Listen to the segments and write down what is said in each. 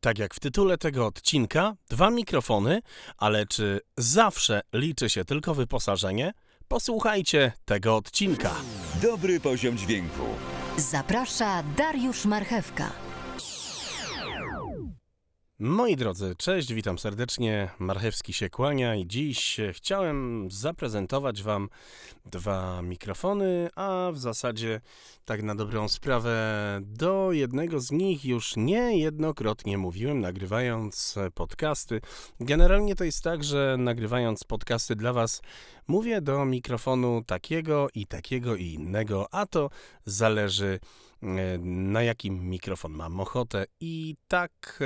Tak jak w tytule tego odcinka, dwa mikrofony, ale czy zawsze liczy się tylko wyposażenie? Posłuchajcie tego odcinka. Dobry poziom dźwięku. Zaprasza Dariusz Marchewka. Moi drodzy, cześć, witam serdecznie. Marchewski się kłania i dziś chciałem zaprezentować Wam dwa mikrofony, a w zasadzie tak na dobrą sprawę do jednego z nich już niejednokrotnie mówiłem, nagrywając podcasty. Generalnie to jest tak, że nagrywając podcasty dla Was mówię do mikrofonu takiego i takiego i innego, a to zależy E, na jakim mikrofon mam ochotę. I tak e,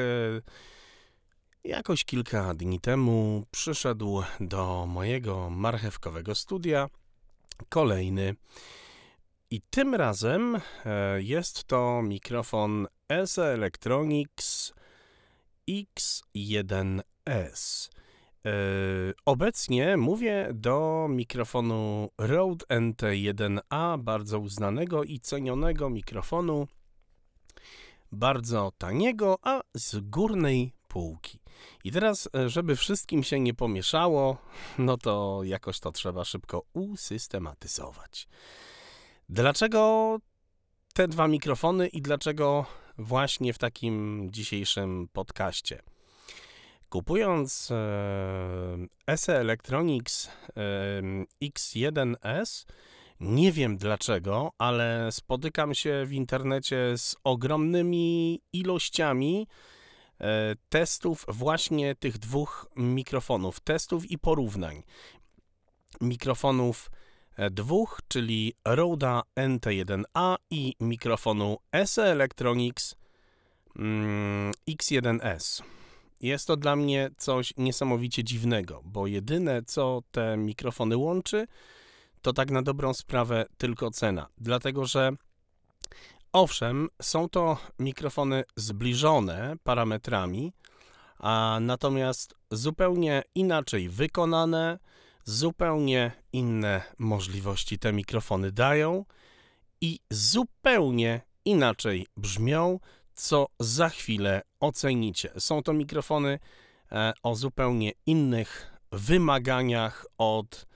jakoś kilka dni temu przyszedł do mojego marchewkowego studia kolejny. I tym razem e, jest to mikrofon SE Electronics X1S. Obecnie mówię do mikrofonu Rode NT1A, bardzo uznanego i cenionego mikrofonu, bardzo taniego, a z górnej półki. I teraz, żeby wszystkim się nie pomieszało, no to jakoś to trzeba szybko usystematyzować. Dlaczego te dwa mikrofony i dlaczego właśnie w takim dzisiejszym podcaście? Kupując e, SE Electronics e, X1S, nie wiem dlaczego, ale spotykam się w internecie z ogromnymi ilościami e, testów właśnie tych dwóch mikrofonów, testów i porównań. Mikrofonów dwóch, czyli Rode NT1A i mikrofonu SE Electronics mm, X1S. Jest to dla mnie coś niesamowicie dziwnego, bo jedyne co te mikrofony łączy, to tak na dobrą sprawę tylko cena. Dlatego, że owszem, są to mikrofony zbliżone parametrami, a natomiast zupełnie inaczej wykonane, zupełnie inne możliwości te mikrofony dają i zupełnie inaczej brzmią, co za chwilę ocenicie. Są to mikrofony e, o zupełnie innych wymaganiach od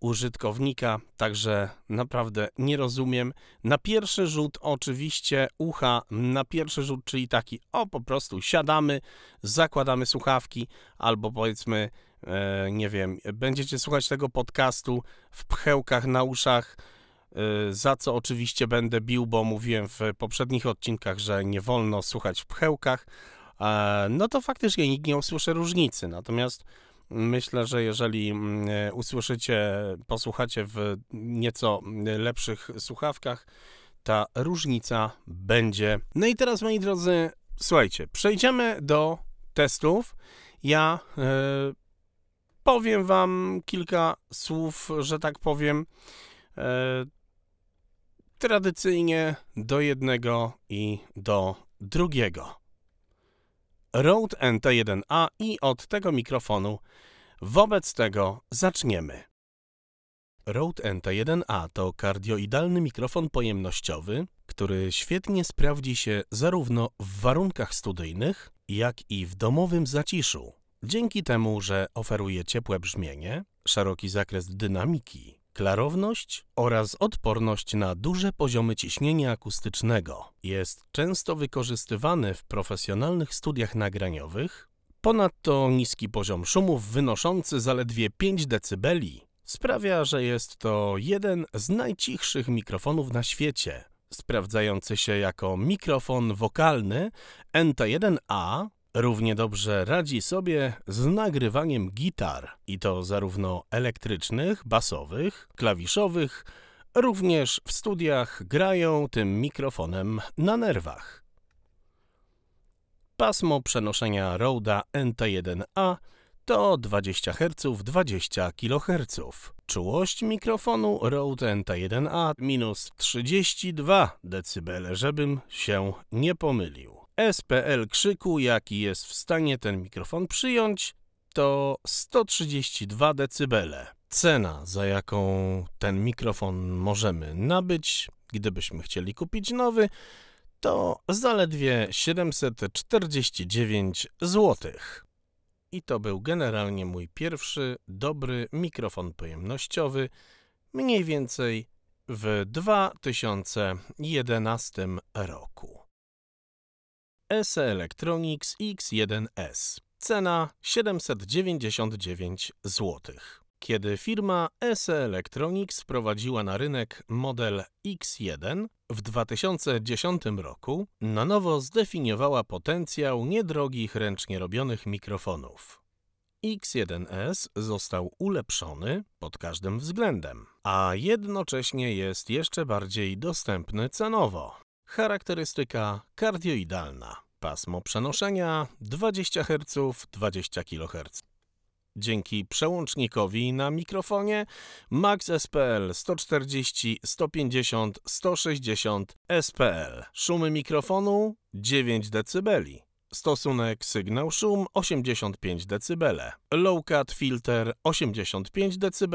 użytkownika, także naprawdę nie rozumiem. Na pierwszy rzut oczywiście ucha, na pierwszy rzut, czyli taki o po prostu siadamy, zakładamy słuchawki albo powiedzmy, e, nie wiem, będziecie słuchać tego podcastu w pchełkach na uszach, za co oczywiście będę bił, bo mówiłem w poprzednich odcinkach, że nie wolno słuchać w pchełkach, no to faktycznie nikt nie usłyszy różnicy. Natomiast myślę, że jeżeli mm, usłyszycie, posłuchacie w nieco lepszych słuchawkach, ta różnica będzie. No i teraz, moi drodzy, słuchajcie, przejdziemy do testów. Ja y, powiem Wam kilka słów, że tak powiem. Y, tradycyjnie do jednego i do drugiego. Rode NT1A i od tego mikrofonu wobec tego zaczniemy. Rode NT1A to kardioidalny mikrofon pojemnościowy, który świetnie sprawdzi się zarówno w warunkach studyjnych, jak i w domowym zaciszu. Dzięki temu, że oferuje ciepłe brzmienie, szeroki zakres dynamiki, Klarowność oraz odporność na duże poziomy ciśnienia akustycznego jest często wykorzystywany w profesjonalnych studiach nagraniowych. Ponadto niski poziom szumów wynoszący zaledwie 5 dB sprawia, że jest to jeden z najcichszych mikrofonów na świecie, sprawdzający się jako mikrofon wokalny NT1A Równie dobrze radzi sobie z nagrywaniem gitar i to zarówno elektrycznych, basowych, klawiszowych, również w studiach grają tym mikrofonem na nerwach. Pasmo przenoszenia Rode NT1A to 20 Hz 20 kHz. Czułość mikrofonu Rode NT1A minus 32 dB, żebym się nie pomylił. SPL krzyku, jaki jest w stanie ten mikrofon przyjąć, to 132 dB. Cena, za jaką ten mikrofon możemy nabyć, gdybyśmy chcieli kupić nowy, to zaledwie 749 zł. I to był generalnie mój pierwszy dobry mikrofon pojemnościowy, mniej więcej w 2011 roku. SE Electronics X1S. Cena 799 zł. Kiedy firma SE Electronics wprowadziła na rynek model X1 w 2010 roku, na nowo zdefiniowała potencjał niedrogich ręcznie robionych mikrofonów. X1S został ulepszony pod każdym względem, a jednocześnie jest jeszcze bardziej dostępny cenowo. Charakterystyka kardioidalna. Pasmo przenoszenia 20 Hz, 20 kHz. Dzięki przełącznikowi na mikrofonie Max SPL 140, 150, 160 SPL. Szumy mikrofonu 9 dB. Stosunek sygnał-szum 85 dB. Low cut filter 85 dB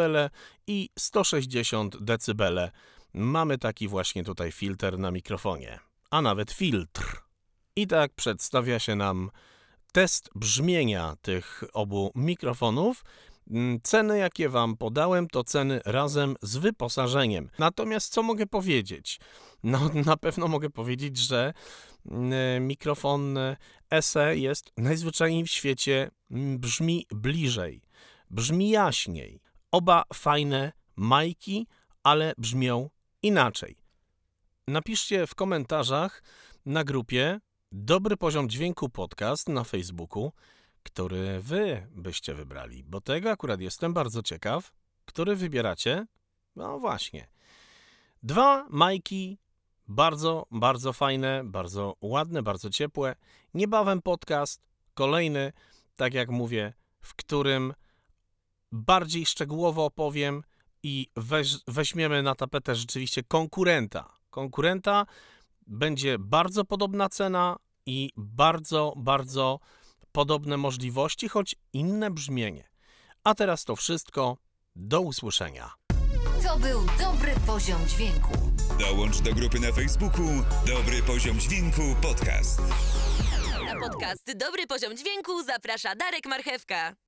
i 160 dB. Mamy taki właśnie tutaj filtr na mikrofonie, a nawet filtr. I tak przedstawia się nam test brzmienia tych obu mikrofonów. Mm, Ceny, jakie Wam podałem, to ceny razem z wyposażeniem. Natomiast co mogę powiedzieć? No, na pewno mogę powiedzieć, że mm, mikrofon SE jest najzwyczajniej w świecie, mm, brzmi bliżej, brzmi jaśniej. Oba fajne majki, ale brzmią inaczej. Napiszcie w komentarzach na grupie Dobry Poziom Dźwięku Podcast na Facebooku, który wy byście wybrali, bo tego akurat jestem bardzo ciekaw. Który wybieracie? No właśnie. Dwa majki, bardzo, bardzo fajne, bardzo ładne, bardzo ciepłe. Niebawem podcast, kolejny, tak jak mówię, w którym bardziej szczegółowo opowiem i weź, weźmiemy na tapetę rzeczywiście konkurenta. Konkurenta będzie bardzo podobna cena i bardzo, bardzo podobne możliwości, choć inne brzmienie. A teraz to wszystko. Do usłyszenia. To był dobry poziom dźwięku. Dołącz do grupy na Facebooku Dobry Poziom Dźwięku Podcast. Na podcast Dobry Poziom Dźwięku zaprasza Darek Marchewka.